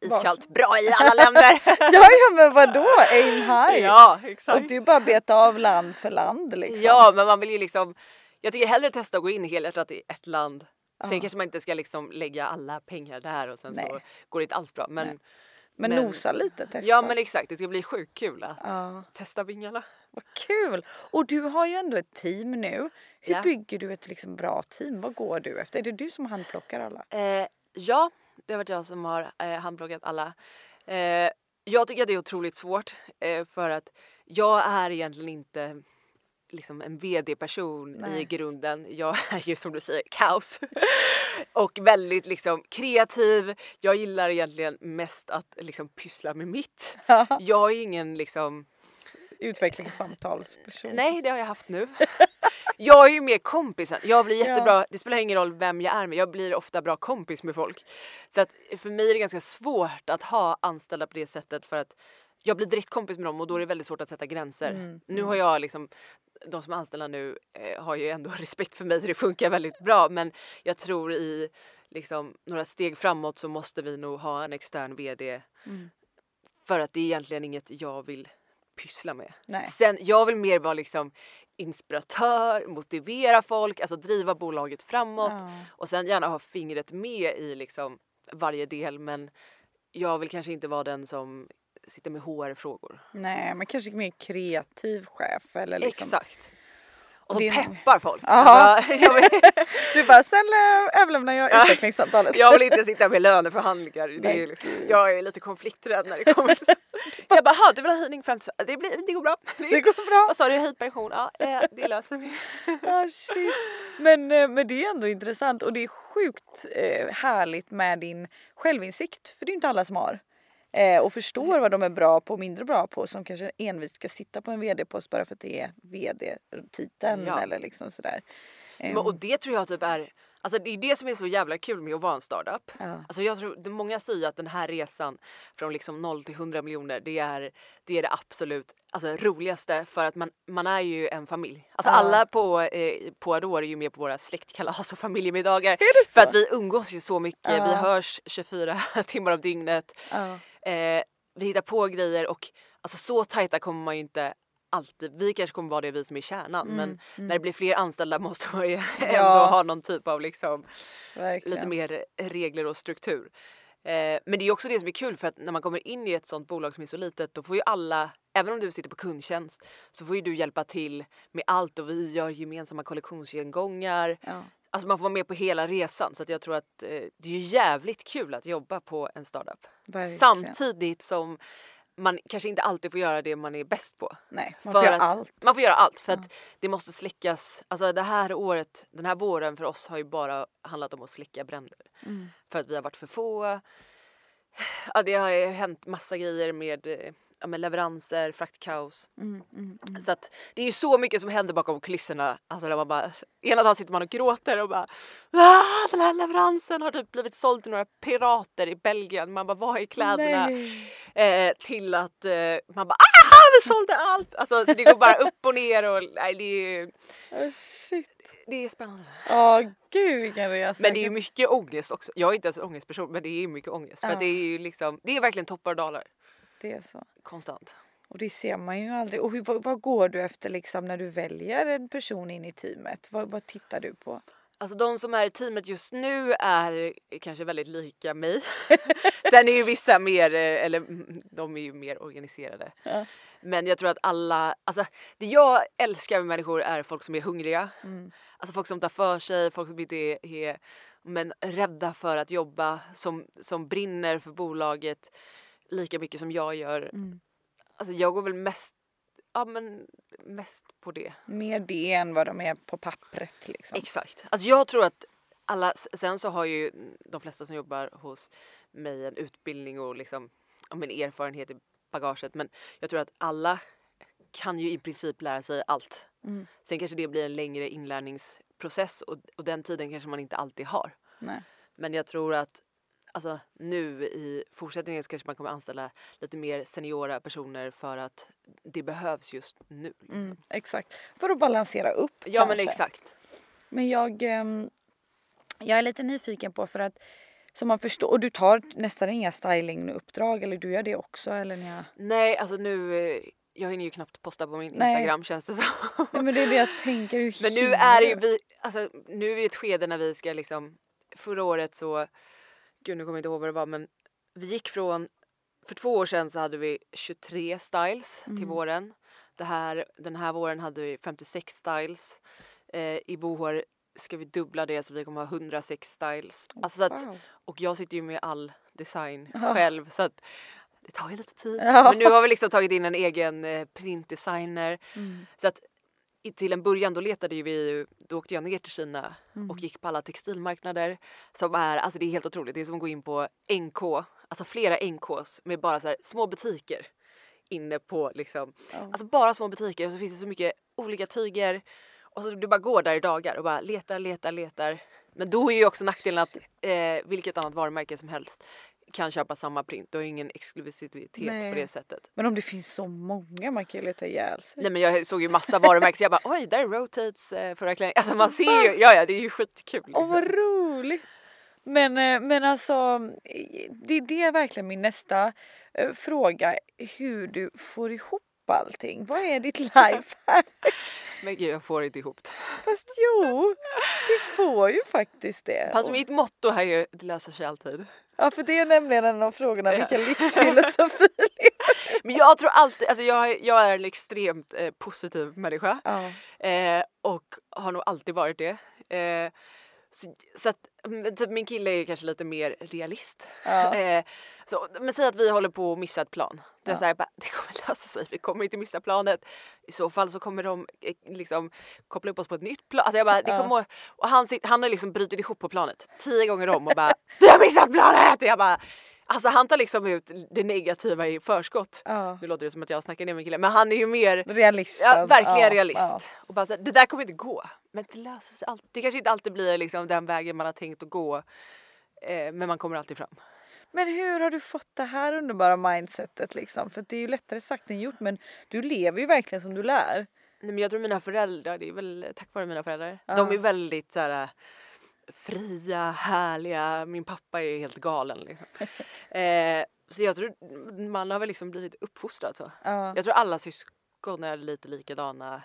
Speaker 2: iskallt bra i alla länder.
Speaker 1: ja, ja men vadå aim high.
Speaker 2: Ja exakt.
Speaker 1: Och det är bara beta av land för land liksom.
Speaker 2: Ja men man vill ju liksom jag tycker hellre testa att gå in helhjärtat i ett land. Sen ja. kanske man inte ska liksom lägga alla pengar där och sen Nej. så går det inte alls bra. Men,
Speaker 1: men, men nosa lite, testa.
Speaker 2: Ja men exakt, det ska bli sjukt kul att ja. testa vingarna.
Speaker 1: Vad kul! Och du har ju ändå ett team nu. Hur ja. bygger du ett liksom bra team? Vad går du efter? Är det du som handplockar alla?
Speaker 2: Eh, ja, det har varit jag som har eh, handplockat alla. Eh, jag tycker att det är otroligt svårt eh, för att jag är egentligen inte liksom en vd-person i grunden. Jag är ju som du säger kaos och väldigt liksom kreativ. Jag gillar egentligen mest att liksom pyssla med mitt. jag är ingen liksom
Speaker 1: utvecklingssamtalsperson.
Speaker 2: Nej, det har jag haft nu. Jag är ju mer kompisen. Jag blir jättebra, ja. det spelar ingen roll vem jag är med, jag blir ofta bra kompis med folk. Så att för mig är det ganska svårt att ha anställda på det sättet för att jag blir direkt kompis med dem och då är det väldigt svårt att sätta gränser. Mm. Nu har jag liksom de som är anställda nu eh, har ju ändå respekt för mig så det funkar väldigt bra men jag tror i liksom några steg framåt så måste vi nog ha en extern VD mm. för att det är egentligen inget jag vill pyssla med.
Speaker 1: Nej.
Speaker 2: Sen, jag vill mer vara liksom inspiratör, motivera folk, alltså driva bolaget framåt ja. och sen gärna ha fingret med i liksom varje del men jag vill kanske inte vara den som sitter med HR-frågor.
Speaker 1: Nej, men kanske mer kreativ chef eller liksom.
Speaker 2: Exakt och som peppar folk.
Speaker 1: Alltså, du bara, sen eh, överlämnar jag ja. utvecklingssamtalet.
Speaker 2: jag vill inte sitta med löneförhandlingar. Det är liksom, jag är lite konflikträdd när det kommer till så. Jag bara, du vill ha höjning 50 det, blir, det går bra.
Speaker 1: Det går bra.
Speaker 2: Vad sa du, höjd pension? Ja, eh, det löser vi.
Speaker 1: oh, shit. Men, eh, men det är ändå intressant och det är sjukt härligt med din självinsikt. För det är inte alla som har eh, och förstår vad de är bra på och mindre bra på som kanske envist ska sitta på en vd-post bara för att det är vd-titeln ja. eller liksom sådär.
Speaker 2: Men, och det tror jag typ är Alltså det är det som är så jävla kul med att vara en startup.
Speaker 1: Ja.
Speaker 2: Alltså jag tror, många säger att den här resan från liksom 0 till 100 miljoner det är det, är det absolut alltså, roligaste för att man, man är ju en familj. Alltså
Speaker 1: Ja.
Speaker 2: alla på, eh, på Adore är ju med på våra släktkalas och familjemiddagar. För att vi umgås ju så mycket, vi
Speaker 1: Ja.
Speaker 2: hörs 24 timmar om dygnet. Eh, vi hittar på grejer och alltså, så tajta kommer man ju inte alltid. Vi kanske kommer vara det vi som är kärnan men när det blir fler anställda måste man ju ändå
Speaker 1: Mm, Ja.
Speaker 2: ha någon typ av liksom
Speaker 1: Verkligen.
Speaker 2: lite mer regler och struktur. Eh, men det är också det som är kul för att när man kommer in i ett sånt bolag som är så litet då får ju alla, även om du sitter på kundtjänst, så får ju du hjälpa till med allt och vi gör gemensamma kollektionsgenomgångar.
Speaker 1: Ja.
Speaker 2: Alltså man får vara med på hela resan så att jag tror att eh, det är jävligt kul att jobba på en startup.
Speaker 1: Verkligen.
Speaker 2: Samtidigt som man kanske inte alltid får göra det man är bäst på.
Speaker 1: Nej, man får göra
Speaker 2: att-
Speaker 1: allt.
Speaker 2: Man får göra allt för att det måste släckas. Alltså det här året, den här våren för oss har ju bara handlat om att släcka bränder.
Speaker 1: Mm.
Speaker 2: För att vi har varit för få. Ja, det har ju hänt massa grejer med, eh, ja, med leveranser, fraktkaos.
Speaker 1: Mm, mm, mm.
Speaker 2: Så att det är så mycket som händer bakom kulisserna. Alltså där man bara, ena dagen sitter man och gråter och bara ah, den här leveransen har typ blivit såld till några pirater i Belgien. Man bara vad är kläderna? Eh, till att eh, man bara ah vi sålde allt! Alltså så det går bara upp och ner och nej, det, är,
Speaker 1: Oh, shit.
Speaker 2: det är spännande.
Speaker 1: Åh gud vilken resa.
Speaker 2: Men det är mycket ångest också. Jag är inte ens en ångestperson men det är mycket ångest. För
Speaker 1: Ja.
Speaker 2: att det är ju liksom, det är verkligen toppar och dalar.
Speaker 1: Det är så.
Speaker 2: Konstant.
Speaker 1: Och det ser man ju aldrig. Och hur, vad, vad går du efter liksom när du väljer en person in i teamet? Vad, vad tittar du på?
Speaker 2: Alltså de som är i teamet just nu är kanske väldigt lika mig. Sen är ju vissa mer, eh, eller mm, de är ju mer organiserade.
Speaker 1: Ja.
Speaker 2: Men jag tror att alla, alltså det jag älskar med människor är folk som är hungriga.
Speaker 1: Mm.
Speaker 2: Alltså folk som tar för sig, folk som inte är, är men rädda för att jobba, som, som brinner för bolaget lika mycket som jag gör.
Speaker 1: Mm.
Speaker 2: Alltså jag går väl mest, ja men mest på det.
Speaker 1: Mer det än vad de är på pappret liksom.
Speaker 2: Exakt. Alltså jag tror att alla, sen så har ju de flesta som jobbar hos mig en utbildning och liksom, ja, men erfarenhet i bagaget men jag tror att alla kan ju i princip lära sig allt.
Speaker 1: Mm.
Speaker 2: Sen kanske det blir en längre inlärningsprocess och, och den tiden kanske man inte alltid har.
Speaker 1: Nej.
Speaker 2: Men jag tror att alltså, nu i fortsättningen så kanske man kommer anställa lite mer seniora personer för att det behövs just nu. liksom.
Speaker 1: Mm, exakt. För att balansera upp
Speaker 2: Ja men
Speaker 1: kanske.
Speaker 2: exakt.
Speaker 1: Men jag, ehm, jag är lite nyfiken på för att som man förstår, och du tar nästan inga stylinguppdrag eller du gör det också eller nja?
Speaker 2: Nej alltså nu, eh, jag hinner ju knappt posta på min
Speaker 1: Nej.
Speaker 2: Instagram känns det som.
Speaker 1: Nej men det är det jag tänker. Hur
Speaker 2: Men nu är det ju vi, alltså nu är vi i ett skede när vi ska liksom, förra året så, gud nu kommer jag inte ihåg vad det var men vi gick från, för två år sedan så hade vi 23 styles till
Speaker 1: Mm.
Speaker 2: våren. Det här, den här våren hade vi 56 styles. Eh, I vår ska vi dubbla det så vi kommer ha 106 styles. Alltså så att,
Speaker 1: Wow.
Speaker 2: och jag sitter ju med all design
Speaker 1: Ja.
Speaker 2: själv så att det tar ju lite tid.
Speaker 1: Ja.
Speaker 2: Men nu har vi liksom tagit in en egen eh, printdesigner.
Speaker 1: Mm.
Speaker 2: Så att till en början då letade ju vi, ju- då åkte jag ner till Kina
Speaker 1: Mm.
Speaker 2: och gick på alla textilmarknader som är, alltså det är helt otroligt. Det är som att gå in på NK, alltså flera NKs med bara så här små butiker inne på liksom,
Speaker 1: Ja.
Speaker 2: alltså bara små butiker och så finns det så mycket olika tyger och så du bara går där i dagar och bara letar, letar, letar. Men då är ju också nackdelen att eh, vilket annat varumärke som helst kan köpa samma print. Du har ju ingen exklusivitet
Speaker 1: Nej.
Speaker 2: på det sättet.
Speaker 1: Men om det finns så många man kan ju leta ihjäl sig.
Speaker 2: Nej men jag såg ju massa varumärken så jag bara oj där är Rotates eh, förra klänning. Alltså man ser ju, ja ja det är ju skitkul.
Speaker 1: Åh vad roligt! Men, eh, men alltså, det, det är verkligen min nästa eh, fråga. Hur du får ihop allting. Vad är ditt life?
Speaker 2: Men gud jag får inte ihop det.
Speaker 1: Fast jo, du får ju faktiskt det. Och-
Speaker 2: mitt motto är ju det löser sig alltid.
Speaker 1: Ja för det är nämligen en av frågorna, vilken livsfilosofi
Speaker 2: Men jag tror alltid, alltså jag, är- jag är en extremt eh, positiv människa.
Speaker 1: ja.
Speaker 2: Eh, och har nog alltid varit det. Eh, så, så att, men typ min kille är kanske lite mer realist.
Speaker 1: Ja.
Speaker 2: Eh, så, men säg att vi håller på att missa ett plan. Är
Speaker 1: Ja.
Speaker 2: så här, bara, det kommer lösa sig, vi kommer inte missa planet. I så fall så kommer de eh, liksom koppla upp oss på ett nytt plan. Alltså jag bara, det
Speaker 1: Ja.
Speaker 2: kommer, och han, han har liksom brutit ihop på planet tio gånger om och bara Vi har missat planet! Och jag bara Alltså han tar liksom ut det negativa i förskott.
Speaker 1: Ja.
Speaker 2: Nu låter det som att jag snackar ner min kille men han är ju mer
Speaker 1: Realist.
Speaker 2: Ja, verkligen
Speaker 1: Ja,
Speaker 2: realist.
Speaker 1: ja.
Speaker 2: Och bara så här, det där kommer inte gå. Men det löser sig alltid. Det kanske inte alltid blir liksom den vägen man har tänkt att gå. Eh, men man kommer alltid fram.
Speaker 1: Men hur har du fått det här underbara mindsetet liksom? För det är ju lättare sagt än gjort men du lever ju verkligen som du lär.
Speaker 2: Nej, men jag tror mina föräldrar, det är väl tack vare mina föräldrar. De är väldigt så här, fria, härliga. Min pappa är helt galen liksom. eh, så jag tror man har väl liksom blivit uppfostrad så.
Speaker 1: Ja,
Speaker 2: Jag tror alla syskon är lite likadana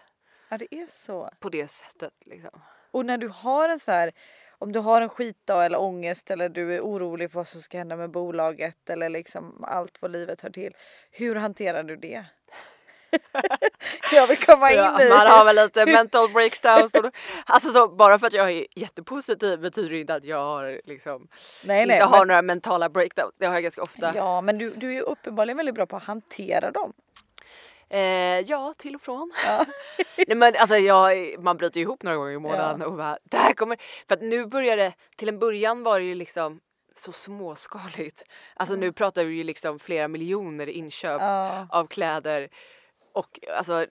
Speaker 1: ja det är så.
Speaker 2: på det sättet liksom.
Speaker 1: Och när du har en så här, om du har en skitdag eller ångest eller du är orolig för vad som ska hända med bolaget eller liksom allt vad livet hör till. Hur hanterar du det? jag vill komma in
Speaker 2: Ja,
Speaker 1: i.
Speaker 2: man har väl lite mental breakdowns. Alltså så, bara för att jag är jättepositiv betyder det inte att jag har liksom
Speaker 1: nej, nej,
Speaker 2: inte har
Speaker 1: men,
Speaker 2: några mentala breakdowns. Det har jag ganska ofta.
Speaker 1: ja men du, du är ju uppenbarligen väldigt bra på att hantera dem.
Speaker 2: Eh, ja, till och från.
Speaker 1: Ja.
Speaker 2: Nej, men alltså jag, man bryter ihop några gånger i månaden och bara det här kommer. För att nu börjar det, till en början var det ju liksom så småskaligt. Alltså nu pratar vi ju liksom flera miljoner inköp
Speaker 1: Ja.
Speaker 2: av kläder. Och alltså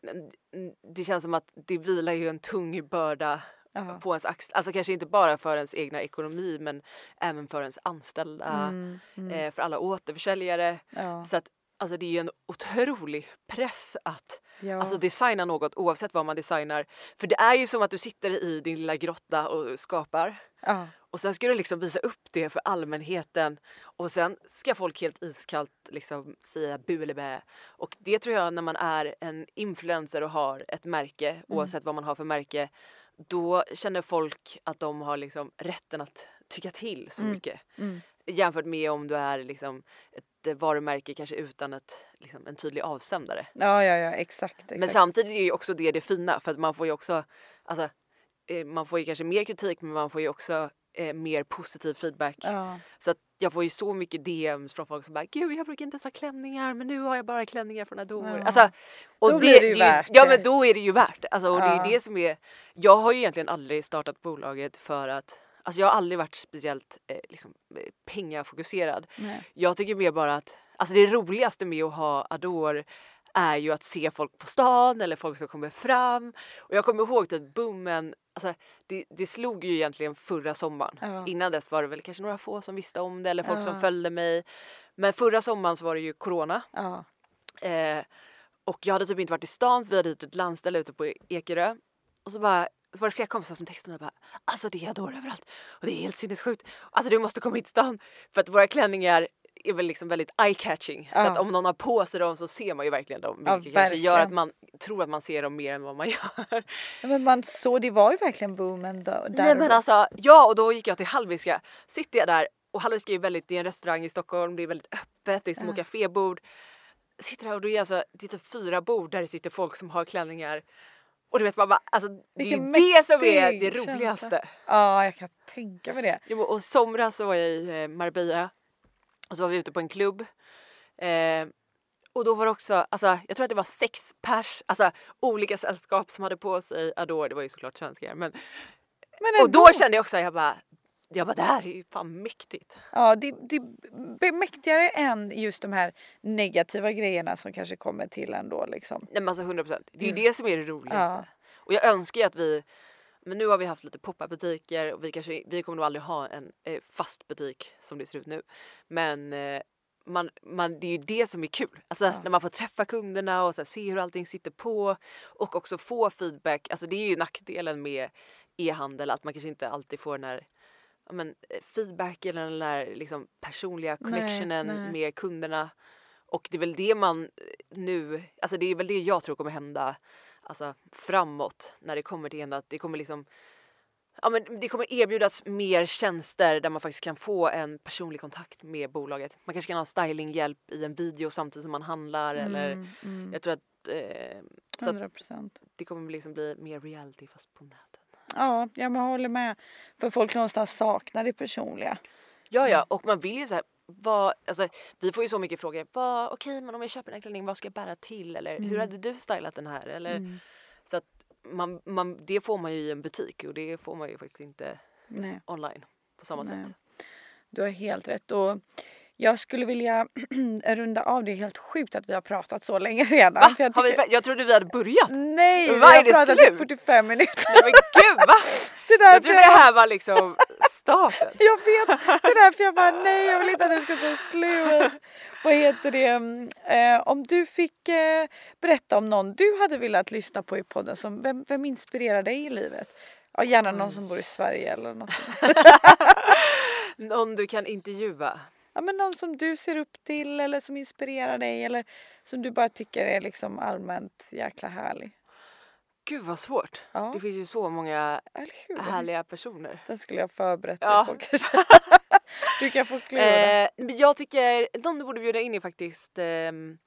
Speaker 2: det känns som att det vilar ju en tung börda
Speaker 1: Ja.
Speaker 2: på ens axlar. Alltså kanske inte bara för ens egna ekonomi men även för ens anställda.
Speaker 1: Mm, mm,
Speaker 2: Eh, för alla återförsäljare.
Speaker 1: ja.
Speaker 2: Så att alltså det är ju en otrolig press att
Speaker 1: Ja.
Speaker 2: alltså designa något oavsett vad man designar. För det är ju som att du sitter i din lilla grotta och skapar
Speaker 1: ja.
Speaker 2: och sen ska du liksom visa upp det för allmänheten och sen ska folk helt iskallt liksom säga bu eller bä. Och det tror jag när man är en influencer och har ett märke
Speaker 1: Mm.
Speaker 2: oavsett vad man har för märke då känner folk att de har liksom rätten att tycka till så
Speaker 1: Mm.
Speaker 2: mycket
Speaker 1: Mm.
Speaker 2: jämfört med om du är liksom ett varumärke kanske utan ett, liksom, en tydlig avsändare.
Speaker 1: ja, ja, ja, exakt. exakt.
Speaker 2: Men samtidigt är ju också det det fina för att man får ju också, alltså, man får ju kanske mer kritik men man får ju också eh, mer positiv feedback.
Speaker 1: Ja.
Speaker 2: Så att jag får ju så mycket DMs från folk som bara gud jag brukar inte ens ha klänningar men nu har jag bara klänningar från Adore.
Speaker 1: Ja.
Speaker 2: Alltså, och
Speaker 1: Då blir det ju värt
Speaker 2: Ja
Speaker 1: det.
Speaker 2: men då är det ju värt alltså, och det
Speaker 1: Ja.
Speaker 2: är det som är, jag har ju egentligen aldrig startat bolaget för att Alltså jag har aldrig varit speciellt eh, liksom, eh, pengafokuserad.
Speaker 1: Nej.
Speaker 2: Jag tycker mer bara att alltså det roligaste med att ha Adore är ju att se folk på stan eller folk som kommer fram. Och jag kommer ihåg att boomen, alltså det, det slog ju egentligen förra sommaren.
Speaker 1: Ja.
Speaker 2: Innan dess var det väl kanske några få som visste om det eller folk
Speaker 1: Ja.
Speaker 2: som följde mig. Men förra sommaren så var det ju corona.
Speaker 1: Ja.
Speaker 2: Eh, och jag hade typ inte varit i stan för vi hade hyrt ett landställe ute på Ekerö. Och så bara så var det flera kompisar som textade mig bara alltså det är Adore överallt och det är helt sinnessjukt. Alltså du måste komma hit till stan för att våra klänningar är väl liksom väldigt eye-catching. Så
Speaker 1: Ja.
Speaker 2: att om någon har på sig dem så ser man ju verkligen dem.
Speaker 1: Ja,
Speaker 2: Vilket kanske gör
Speaker 1: verkligen.
Speaker 2: att man tror att man ser dem mer än vad man gör.
Speaker 1: Ja, Men man så, det var ju verkligen boomen då, där
Speaker 2: Nej men alltså ja och då gick jag till Hallwylska. Sitter jag där och Hallwylska är ju väldigt, det är en restaurang i Stockholm, det är väldigt öppet, det är små
Speaker 1: Ja.
Speaker 2: kafébord. Sitter där och då är alltså, det är typ fyra bord där det sitter folk som har klänningar. Och du vet man bara, alltså det är ju det som är det
Speaker 1: känsla.
Speaker 2: roligaste.
Speaker 1: Ja, jag kan tänka mig det.
Speaker 2: Jo, och somras så var jag i eh, Marbella och så var vi ute på en klubb. Eh, och då var det också, alltså jag tror att det var sex pers, alltså olika sällskap som hade på sig Adore, det var ju såklart svenskar men
Speaker 1: Men
Speaker 2: och då kände jag också, jag bara, jag bara det här är ju fan mäktigt.
Speaker 1: Ja, det, det är mäktigare än just de här negativa grejerna som kanske kommer till ändå liksom.
Speaker 2: Nej men alltså 100 procent. Det är ju
Speaker 1: Mm.
Speaker 2: det som är det roligaste. Och jag önskar ju att vi, men nu har vi haft lite pop-up butiker och vi kanske, vi kommer nog aldrig ha en eh, fast butik som det ser ut nu. Men eh, man, man, det är ju det som är kul. Alltså
Speaker 1: Ja.
Speaker 2: när man får träffa kunderna och så här, se hur allting sitter på och också få feedback. Alltså det är ju nackdelen med e-handel att man kanske inte alltid får den här men, eh, feedback eller den där liksom, personliga
Speaker 1: Nej,
Speaker 2: connectionen
Speaker 1: nej.
Speaker 2: med kunderna. Och det är väl det man eh, nu, alltså det är väl det jag tror kommer hända alltså, framåt när det kommer till att det kommer liksom Ja, men det kommer erbjudas mer tjänster där man faktiskt kan få en personlig kontakt med bolaget. Man kanske kan ha stylinghjälp i en video samtidigt som man handlar eller
Speaker 1: Mm, mm,
Speaker 2: jag tror att, eh, så att
Speaker 1: 100 procent.
Speaker 2: det kommer liksom bli mer reality fast på nätet.
Speaker 1: Ja, jag men håller med. För folk någonstans saknar det personliga.
Speaker 2: Ja, ja,
Speaker 1: Mm.
Speaker 2: och man vill ju så här, vad, alltså, vi får ju så mycket frågor. Vad, okej, men om jag köper den här klänningen, vad ska jag bära till? Eller hur
Speaker 1: Mm.
Speaker 2: hade du stylat den här? Eller,
Speaker 1: Mm.
Speaker 2: Så att man, man, det får man ju i en butik och det får man ju faktiskt inte
Speaker 1: Nej.
Speaker 2: online på samma
Speaker 1: Nej.
Speaker 2: sätt.
Speaker 1: Du har helt rätt. Och Jag skulle vilja runda av. Det är helt sjukt att vi har pratat så länge redan.
Speaker 2: Va?
Speaker 1: Jag,
Speaker 2: Har vi,
Speaker 1: tycker-
Speaker 2: jag trodde vi hade börjat.
Speaker 1: Nej, vi
Speaker 2: Va,
Speaker 1: har pratat
Speaker 2: slut?
Speaker 1: i 45 minuter.
Speaker 2: Nej men gud va?
Speaker 1: Det är
Speaker 2: Jag trodde det här var liksom starten.
Speaker 1: Jag vet, det är därför jag bara nej jag vill inte att det ska ta slut. Vad heter det? Eh, om du fick eh, berätta om någon du hade velat lyssna på i podden, som, vem, vem inspirerar dig i livet? Ja, gärna någon som bor i Sverige eller något.
Speaker 2: Någon du kan intervjua.
Speaker 1: Ja, men någon som du ser upp till eller som inspirerar dig eller som du bara tycker är liksom allmänt jäkla härlig.
Speaker 2: Gud vad svårt.
Speaker 1: Ja.
Speaker 2: Det finns ju så många härliga personer.
Speaker 1: Den skulle jag förberett dig
Speaker 2: Ja.
Speaker 1: på kanske. du kan få klura.
Speaker 2: Eh, jag tycker, någon du borde bjuda in är faktiskt ehm,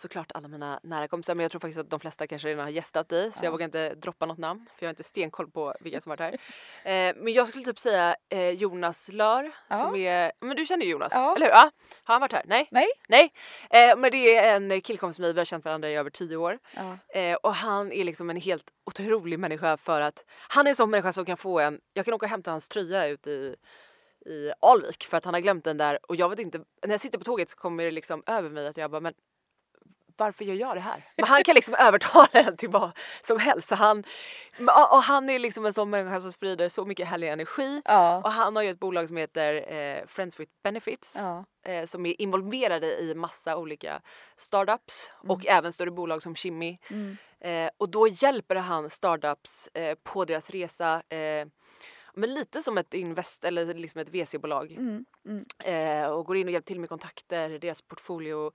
Speaker 2: såklart alla mina nära kompisar men jag tror faktiskt att de flesta kanske redan har gästat i så jag vågar inte droppa något namn för jag har inte stenkoll på vilka som varit här. Eh, men jag skulle typ säga eh, Jonas Lör som är, men du känner ju Jonas, eller hur? Ja. Har han varit här? Nej?
Speaker 1: Nej?
Speaker 2: Nej, eh, men det är en killkompis med mig, vi har känt varandra i över tio år. Eh, och han är liksom en helt otrolig människa för att han är en sån människa som kan få en, jag kan åka och hämta hans tröja ute i, i Alvik för att han har glömt den där och jag vet inte, när jag sitter på tåget så kommer det liksom över mig att jag bara men varför gör jag det här? Men han kan liksom övertala en till vad som helst. Han, och han är liksom en sån människa som sprider så mycket härlig energi.
Speaker 1: Ja.
Speaker 2: Och han har ju ett bolag som heter eh, Friends with Benefits
Speaker 1: Ja.
Speaker 2: eh, som är involverade i massa olika startups och även större bolag som Kimmy. Eh, och då hjälper han startups eh, på deras resa eh, men lite som ett invest eller liksom ett VC-bolag. Eh, och går in och hjälper till med kontakter, deras portfolio.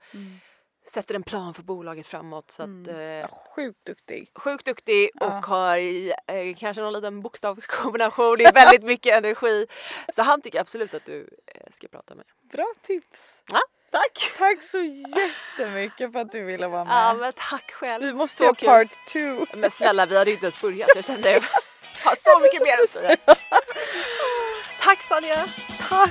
Speaker 2: Sätter en plan för bolaget framåt. Så att, eh,
Speaker 1: Ja, Sjukt duktig.
Speaker 2: Sjukt duktig och
Speaker 1: Ja.
Speaker 2: har i, eh, kanske någon liten bokstavskombination. Det är väldigt mycket energi. Så han tycker absolut att du eh, ska prata med.
Speaker 1: Bra tips.
Speaker 2: Ja, tack!
Speaker 1: Tack så jättemycket för att du ville vara med.
Speaker 2: Ja men tack själv.
Speaker 1: vi måste
Speaker 2: så
Speaker 1: göra
Speaker 2: kul.
Speaker 1: part two.
Speaker 2: Men snälla vi hade inte ens börjat. Jag kände jag har så mycket mer att säga. Tack Sanja!
Speaker 1: Tack.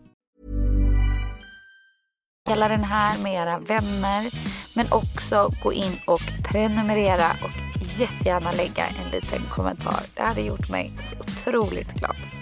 Speaker 3: Dela den här med era vänner. Men också gå in och prenumerera och jättegärna lägga en liten kommentar. Det hade gjort mig så otroligt glad.